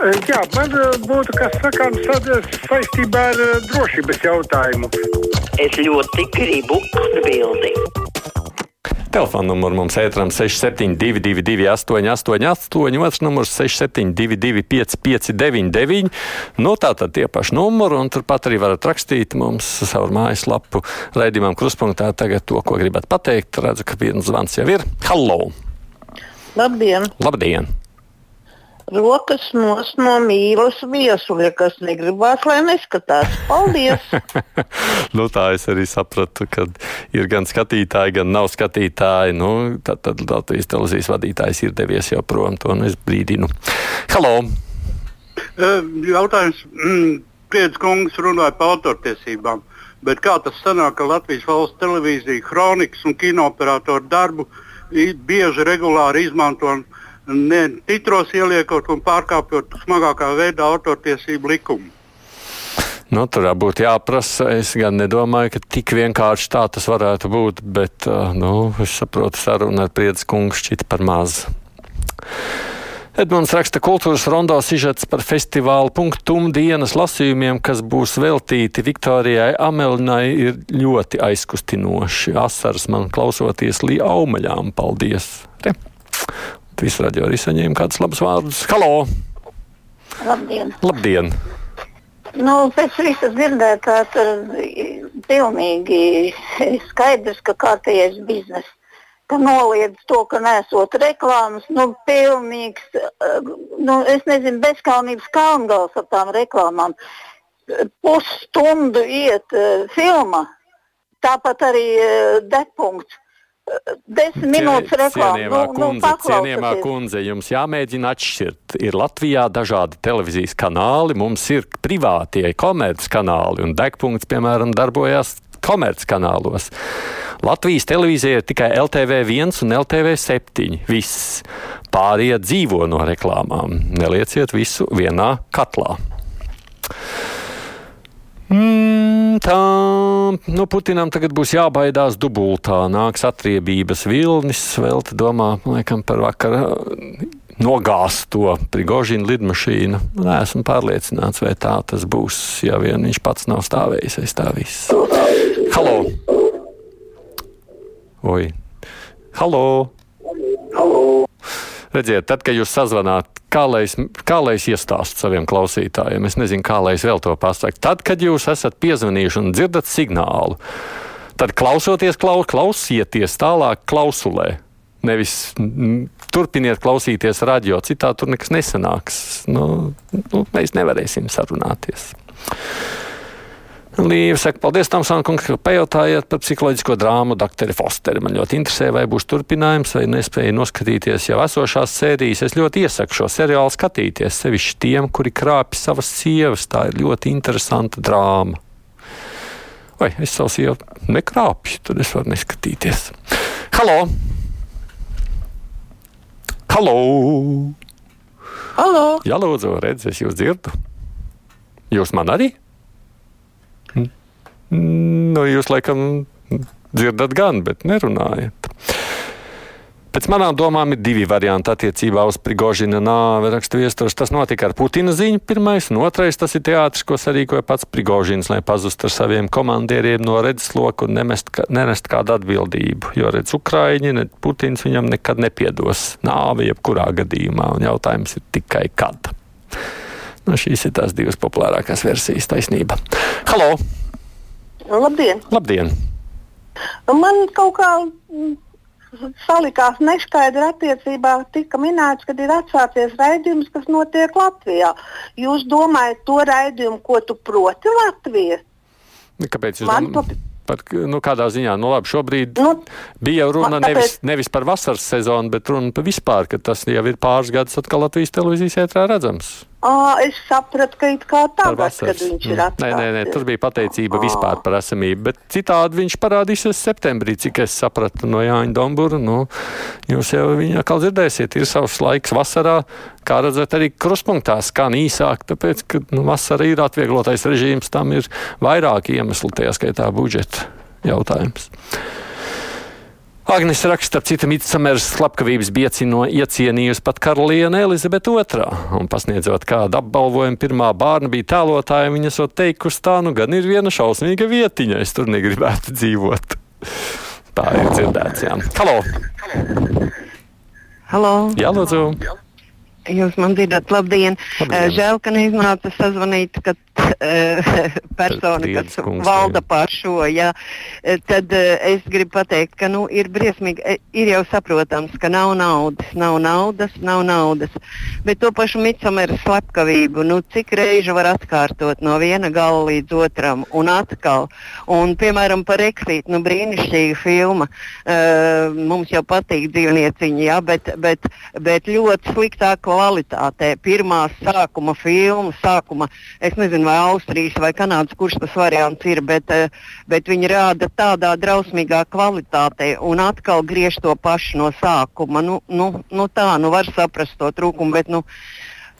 Jā, man uh, būtu kas sakāms saistībā ar uh, drošības jautājumu. Es ļoti gribu atbildēt. Telefona numurs mums ētram 6722, 888, otrs numurs 672, 559, nu tātad tie paši numuri, un turpat arī varat rakstīt mums savu mājaslapu raidījumam kruspunktā tagad to, ko gribat pateikt. Redzu, ka viens zvans jau ir. Hallo! Labdien! Labdien! Rokas nos no mīlas viesuļa, kas negribās, lai neskatās. Paldies! nu, tā es arī sapratu, ka ir gan skatītāji, gan nav skatītāji. Nu, tad, tad Latvijas televīzijas vadītājs ir devies jau prom, to nu es brīdinu. Halo! Jautājums. Mm, Priedz kungs runāja par autortiesībām. Bet kā tas sanāk, ka Latvijas valsts televīzija, kronikas un kinoperatoru darbu bieži regulāri izmanto ne titros ieliekot un pārkāpjot smagākā veidā autortiesību likumu. Nu, tur būtu jāprasa. Es gan nedomāju, ka tik vienkārši tā tas varētu būt, bet nu, es saprotu, saruna ar priedzi kungu šķita par mazu. Edmunds raksta kultūras rondo sižets par festivālu punktum dienas lasījumiem, kas būs veltīti Viktorijai Amelinai, ir ļoti aizkustinoši. Asaras man klausoties lī aumaļām. Paldies! Re. Visu radio arī saņēma kādus labus vārdus. Halo! Labdien! Labdien. Nu, pēc visas dzirdētā tur pilnīgi skaidrs, ka kārtējais bizness, ka noliedz to, ka nesot reklāmas, nu, pilnīgs, nu, es nezinu, bezskaunības kalngals ar tām reklāmām. Pusstundu iet uh, filma, tāpat arī uh, degpunkts desmit minūtes reklāmas. Cienījamā nu, kundze, nu, cienījamā kundze, jums jāmēģina atšķirt. Ir Latvijā dažādi televīzijas kanāli, mums ir privātie komerc kanāli, un degpunkts, piemēram, darbojās komerc kanālos. Latvijas televīzija ir tikai LTV1 un LTV7. Viss pārējie dzīvo no reklāmām. Nelieciet visu vienā katlā. Mm, tā, nu, Putinam tagad būs jābaidās dubultā. Nāks atriebības vilnis, vēl te domā, laikam, par vakara nogāzt to Prigožina lidmašīnu. Nē, esmu pārliecināts, vai tā tas būs, ja vien viņš pats nav stāvējis aiz tā viss. Halo! Oi! Halo! Redziet, tad, kad jūs sazvanāt kā lai es, kā lai es iestāstu saviem klausītājiem. Es nezinu, kā lai es vēl to pasaku. Tad, kad jūs esat piezvanījuši un dzirdat signālu, tad klausoties, klaus, klausieties tālāk klausulē. Nevis turpiniet klausīties radio, citādi tur nekas nesanāks. Nu, nu, mēs nevarēsim sarunāties. Līva saka, paldies, Tamsāna kungs, ka pajautājāt par psiholoģisko drāmu Dr. Fosteri. Man ļoti interesē, vai būs turpinājums, vai nespēja noskatīties jau esošās sērijas. Es ļoti iesaku šo seriālu skatīties, sevišķi tiem, kuri krāpj savas sievas. Tā ir ļoti interesanta drāma. Vai es savu sievu nekrāpju, tad es varu neskatīties. Halo! Halo! Halo! Jā, lūdzu, redz, es jūs dzirdu. Jūs man arī? Nu, jūs laikam dzirdat gan, bet nerunājat. Pēc manām domām ir divi varianti attiecībā uz Prigožina nāvi. Raksta viesturs, tas notika ar Putina ziņu pirmais, un otrais tas ir teātris, ko sarīkoja pats Prigožins, lai pazustu ar saviem komandieriem no redzesloka un nemest, nenest kādu atbildību. Jo redz, Ukraiņi, ne Putins viņam nekad nepiedos nāvi jebkurā gadījumā, un jautājums ir tikai kad. Nu, šīs ir tās divas populārākās versijas taisnība. Halo! Labdien! Labdien. Man kaut kā mm, salikās neskaidri attiecībā, tika minēts, ka ir atsācies raidījums, kas notiek Latvijā. Jūs domājat to raidījumu, ko tu proti Latvijā? Kāpēc jūs domājat? Par, nu, kādā ziņā, nu, labi, šobrīd nu, bija runa tāpēc... nevis, nevis par vasaras sezonu, bet runa par vispār, ka tas jau ir pāris gadus atkal Latvijas televīzijas ētrā redzams. À, es sapratu, ka it kā tagad, kad viņš ir atstāts. Nē, nē, nē, tur bija pateicība à. vispār par esamību, bet citādi viņš parādīsies septembrī, cik es sapratu no Jāņa Dombura. Nu, jūs jau viņu atkal dzirdēsiet, ir savs laiks vasarā, kā redzat, arī kruspunktā skan īsāk, tāpēc, ka nu, vasara ir atvieglotais režīms, tam ir vairāk iemeslu, tajā skaitā budžeta jautājums. Agnes raksta, ap citu Midsamers slepkavības biecino iecienījusi pat karaliene Elizabete II, un pasniedzot kādu apbalvojumu pirmā bērna bija tēlotāja, viņa esot teikusi, tā nu gan ir viena šausmīga vietiņa, es tur negribētu dzīvot. Tā ir dzirdēts, jā. Halo! Halo! Jā, lūdzu! Jūs man dzirdat, labdien! Labdien. Eh, Žēl, ka neiznāca sazvanīt, kad uh, persona, Strīdis kas kungs, valda pār šo, jā, Eh, tad uh, es gribu pateikt, ka nu, ir briesmīgi, ir jau saprotams, ka nav naudas, nav naudas, nav naudas, bet to pašu Mitsameru slepkavību, nu, cik reižu var atkārtot no viena gala līdz otram un atkal. Un, piemēram, par Exit, nu, brīnišķīga filma, uh, mums jau patīk dzīvnieciņi, jā, bet, bet, bet ļoti sliktā kvalitātē. Pirmā sākuma filma, sākuma, es nezinu, vai Austrijas vai Kanādas, kurš tas variants ir, bet, eh, bet viņi rāda tādā drausmīgā kvalitātē un atkal griež to pašu no sākuma. Nu, nu, nu tā, nu var saprast to trūkumu, bet, nu,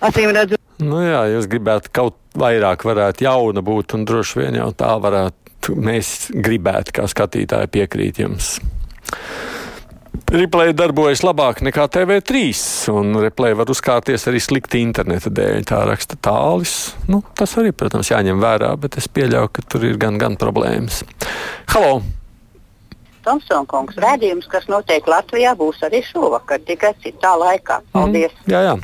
acīm redzot, Nu jā, jūs gribētu kaut vairāk varētu jauna būt, un droši vien jau tā varētu, mēs gribētu kā skatītāji piekrīt jums. Replay darbojas labāk nekā TV3, un replay var uzkārties arī slikti interneta dēļ. Tā raksta tālis. Nu, tas arī, protams, jāņem vērā, bet es pieļauju, ka tur ir gan, gan problēmas. Halo! Tomsona kungs, redzējums, kas notiek Latvijā, būs arī šovakar, tikai citā laikā. Paldies! Mm, jā, jā.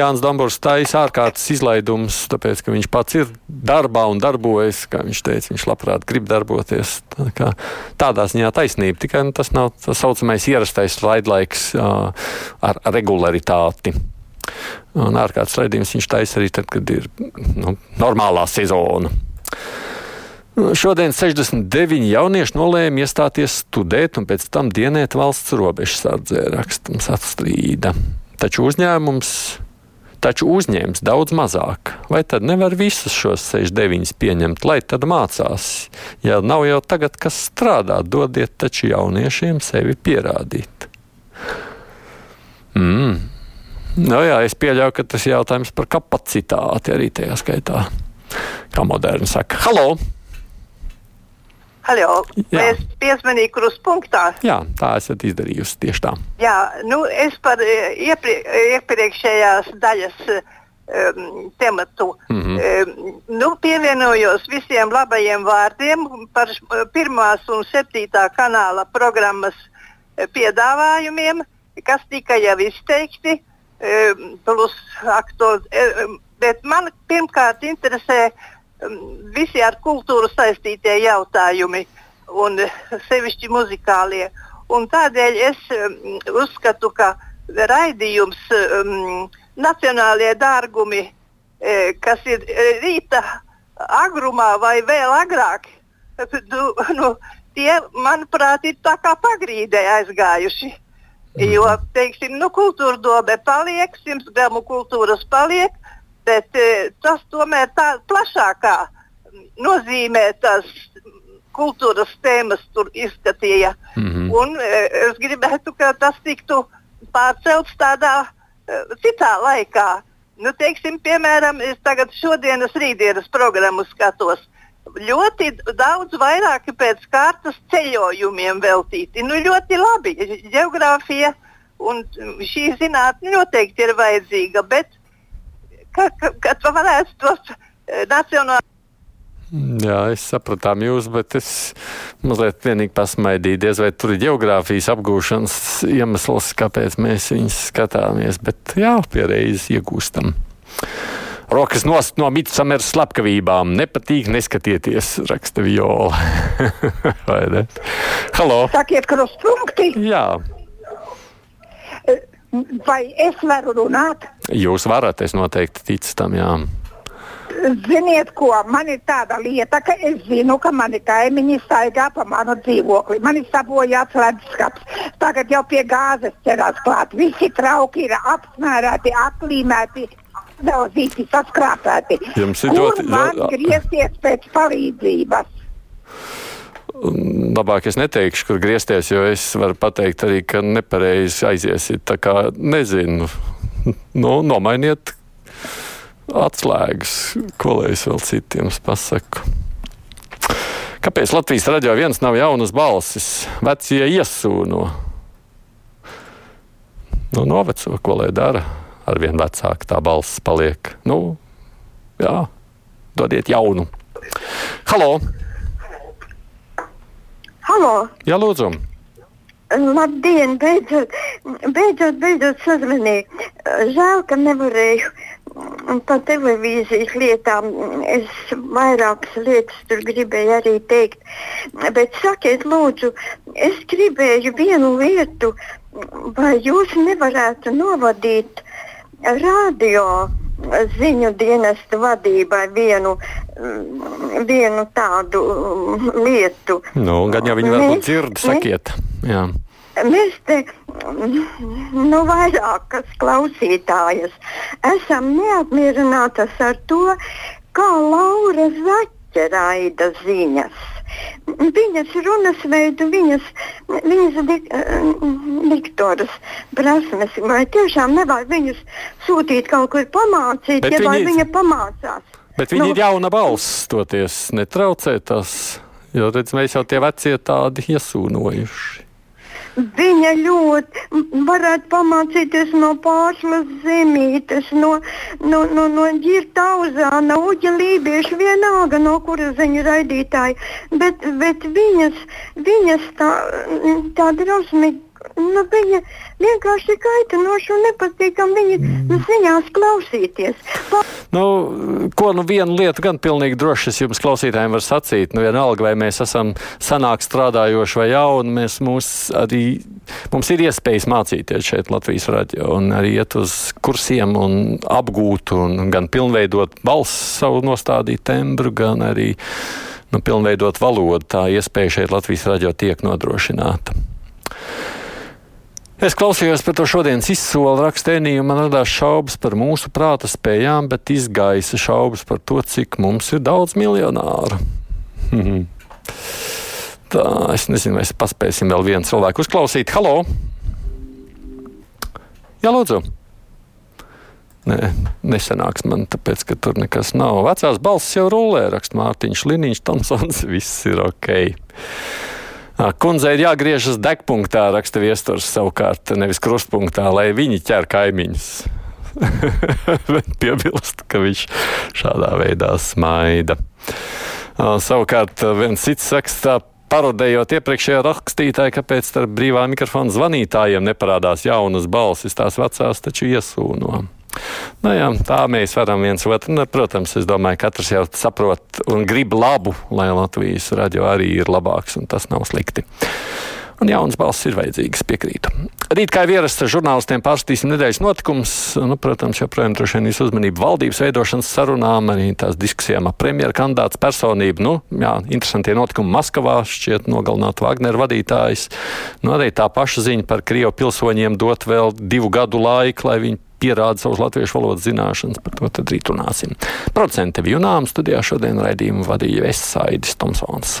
Jānis Dambors taisa ārkārtas izlaidumus, tāpēc, ka viņš pats ir darbā un darbojas, kā viņš teica, viņš labprāt grib darboties. Tā kā, tādā ziņā taisnība, tikai nu, tas nav tas saucamais ierastais raidlaiks uh, ar regularitāti. Un ārkārtas raidījums viņš taisa arī tad, kad ir nu, normālā sezona. Šodien 69 jaunieši nolēma iestāties studēt un pēc tam dienēt valsts robežsardzē, rakstams atstrīda. Taču uzņēmums taču uzņēmis daudz mazāk. Vai tad nevar visus šos 69 pieņemt, lai tad mācās? Ja nav jau tagad, kas strādā, dodiet taču jauniešiem sevi pierādīt. Mm. Nu jā, es pieļauju, ka tas ir jautājums par kapacitāti arī tajā skaitā. Kā moderni saka, halo! Halo, es piezvanīju krustpunktā. Jā, tā esat izdarījusi tieši tā. Jā, nu es par eh, ieprie, iepriekšējās daļas um, tematu Mhm. um, nu, pievienojos visiem labajiem vārdiem par pirmās un septītā kanāla programmas piedāvājumiem, kas tika jau izteikti, um, plus aktuāli. Um, bet man pirmkārt interesē um, visi ar kultūru saistītie jautājumi, un sevišķi muzikālie. Un tādēļ es uzskatu, ka raidījums um, Nacionālie dārgumi, eh, kas ir rīta agrumā vai vēl agrāk, nu, nu, tie, manuprāt, ir tā kā pagrīdē aizgājuši. Jo, teiksim, nu, kultūra dobe paliek, simts gramu kultūras paliek, bet e, tas tomēr tā plašākā nozīmē tās kultūras tēmas tur izskatīja. Mhm. Un e, es gribētu, ka tas tiktu pārcelts tādā e, citā laikā. Nu, teiksim, piemēram, es tagad šodienas rītdienas programmu skatos. Ļoti daudz vairāk pēc kārtas ceļojumiem veltīti. Nu, ļoti labi. Geogrāfija un šī zinātne noteikti ir vajadzīga, bet ka, ka, kad varētu tos eh, nacionālos Jā, es sapratām jūs, bet es mazliet vienīgi pasmaidīju, diez vai tur ir geogrāfijas apgūšanas iemesls, kāpēc mēs viņus skatāmies, bet jā, piereiz iegūstam. Rokas nost no mitsameras slepkavībām. Nepatīk, neskatieties, raksta viola. vai ne? Halo! Sakiet, krustpunkti, Jā, vai es varu runāt? Jūs varat, es noteikti ticu tam, jā. Ziniet, ko man ir tāda lieta, ka es zinu, ka mani kaimiņi staigā pa manu dzīvokli. Man ir sabojāts leduskapis. Tagad jau pie gāzes ķerās klāt. Visi trauki ir apsmērēti, aplīmēti, daudzīti, saskrāpēti. Jums ir ļoti- ļoti- griezties pēc palīdzības? Labāk es neteikšu, kur griezties, jo es varu pateikt arī, ka nepareizi aiziesiet. Tā kā nezinu, nu, nomainiet atslēgas, ko lai es vēl citiem pasaku. Kāpēc Latvijas raidījā viens nav jaunas balsis? Vecie iesūno. nu, noveco, ko lai dara. Arvien vecāka tā balss paliek. Nu, jā, dodiet jaunu. Halo! Halo! Jā, lūdzu! Labdien! Beidzot, beidzot, beidzot sazvanīju. Žēl, ka nevarēju pa televīzijas lietām. Es vairākas lietas tur gribēju arī teikt. Bet sakiet, lūdzu, es gribēju vienu lietu, vai jūs nevarētu novadīt radio ziņu dienestu vadībai vienu, vienu tādu lietu. Nu, gan jau viņi varbūt dzird, sakiet. Jā. Mēs te nu, vairākas klausītājas esam neapmierinātas ar to, kā Laura Zaķa raida ziņas. Viņas runas veidu, viņas, viņas dik, diktoras prasmes, vai tiešām nevajag viņus sūtīt kaut kur pamācīt, Bet ja viņi- viņa pamācās. Bet viņi Nu. ir jauna balss, toties netraucē tas. Jo redz, mēs jau tie vecie tādi iesūnojuši. Viņa ļoti varētu pamācīties no pārslas zemītes, no, no, no, no ģirtauzā, no uģa lībieša, vienalga no kuras ziņu raidītāja. Bet, bet viņas, viņas tā, tā drausmīgi. Nu, viņa vienkārši kaitinoši un nepatīkami viņa ziņās klausīties. Pa Nu, ko nu viena lieta gan pilnīgi droši es jums klausītājiem var sacīt. Nu, vienalga, vai mēs esam sanāk strādājoši vai jauni, mēs mūs arī, mums ir iespējas mācīties šeit Latvijas radio un arī iet uz kursiem un apgūt un gan pilnveidot balss savu nostādīt tembru, gan arī nu, pilnveidot valodu. Tā iespēja šeit Latvijas radio tiek nodrošināta. Es klausījos par to šodienas izsoli rakstēniju, un man radās šaubas par mūsu prāta spējām, bet izgaisa šaubas par to, cik mums ir daudz miljonāru. Tā, es nezinu, vai mēs paspēsim vēl vienu cilvēku uzklausīt. Halo! Jā, lūdzu! Nē, nesenāks man, tāpēc, ka tur nekas nav. Vecās balss jau rulē, raksta Mārtiņš Liniņš, Tomsons, viss ir ok. Ā, Kundzei ir jāgriežas degpunktā, raksta viesturs savukārt, nevis krustpunktā, lai viņi ķer kaimiņus. Piebilst, ka viņš šādā veidā smaida. Ā, Savukārt viens cits rakstā. Parodējot iepriekšējā rakstītāju, kāpēc starp brīvā mikrofona zvanītājiem neparādās jaunas balsis, tās vecās taču iesūno. Nu jā, tā mēs varam viens otru. Nu, protams, es domāju, ka katrs jau saprot un grib labu, lai Latvijas radio arī ir labāks, un tas nav slikti. Un jaunas balss ir vajadzīgas, piekrītu. Rīt, kā jau ierasts, žurnālistiem pārskatīsim nedēļas notikumus. Nu, protams, joprojām droši vien visu uzmanību valdības veidošanas sarunām, arī tās diskusijām ar premjeru kandidātu personību. Nu, jā, interesantie notikumi Maskavā šķiet nogalināt Wagner vadītājs. Nu, arī tā paša ziņa par Krievu pilsoņiem dot vēl divu gadu laiku, lai viņi pierāda savas latviešu valodas zināšanas. Par to tad rīt runāsim. Producente Vijunām studijā šodien raidījumu vadīja Vesaidis Tomsons.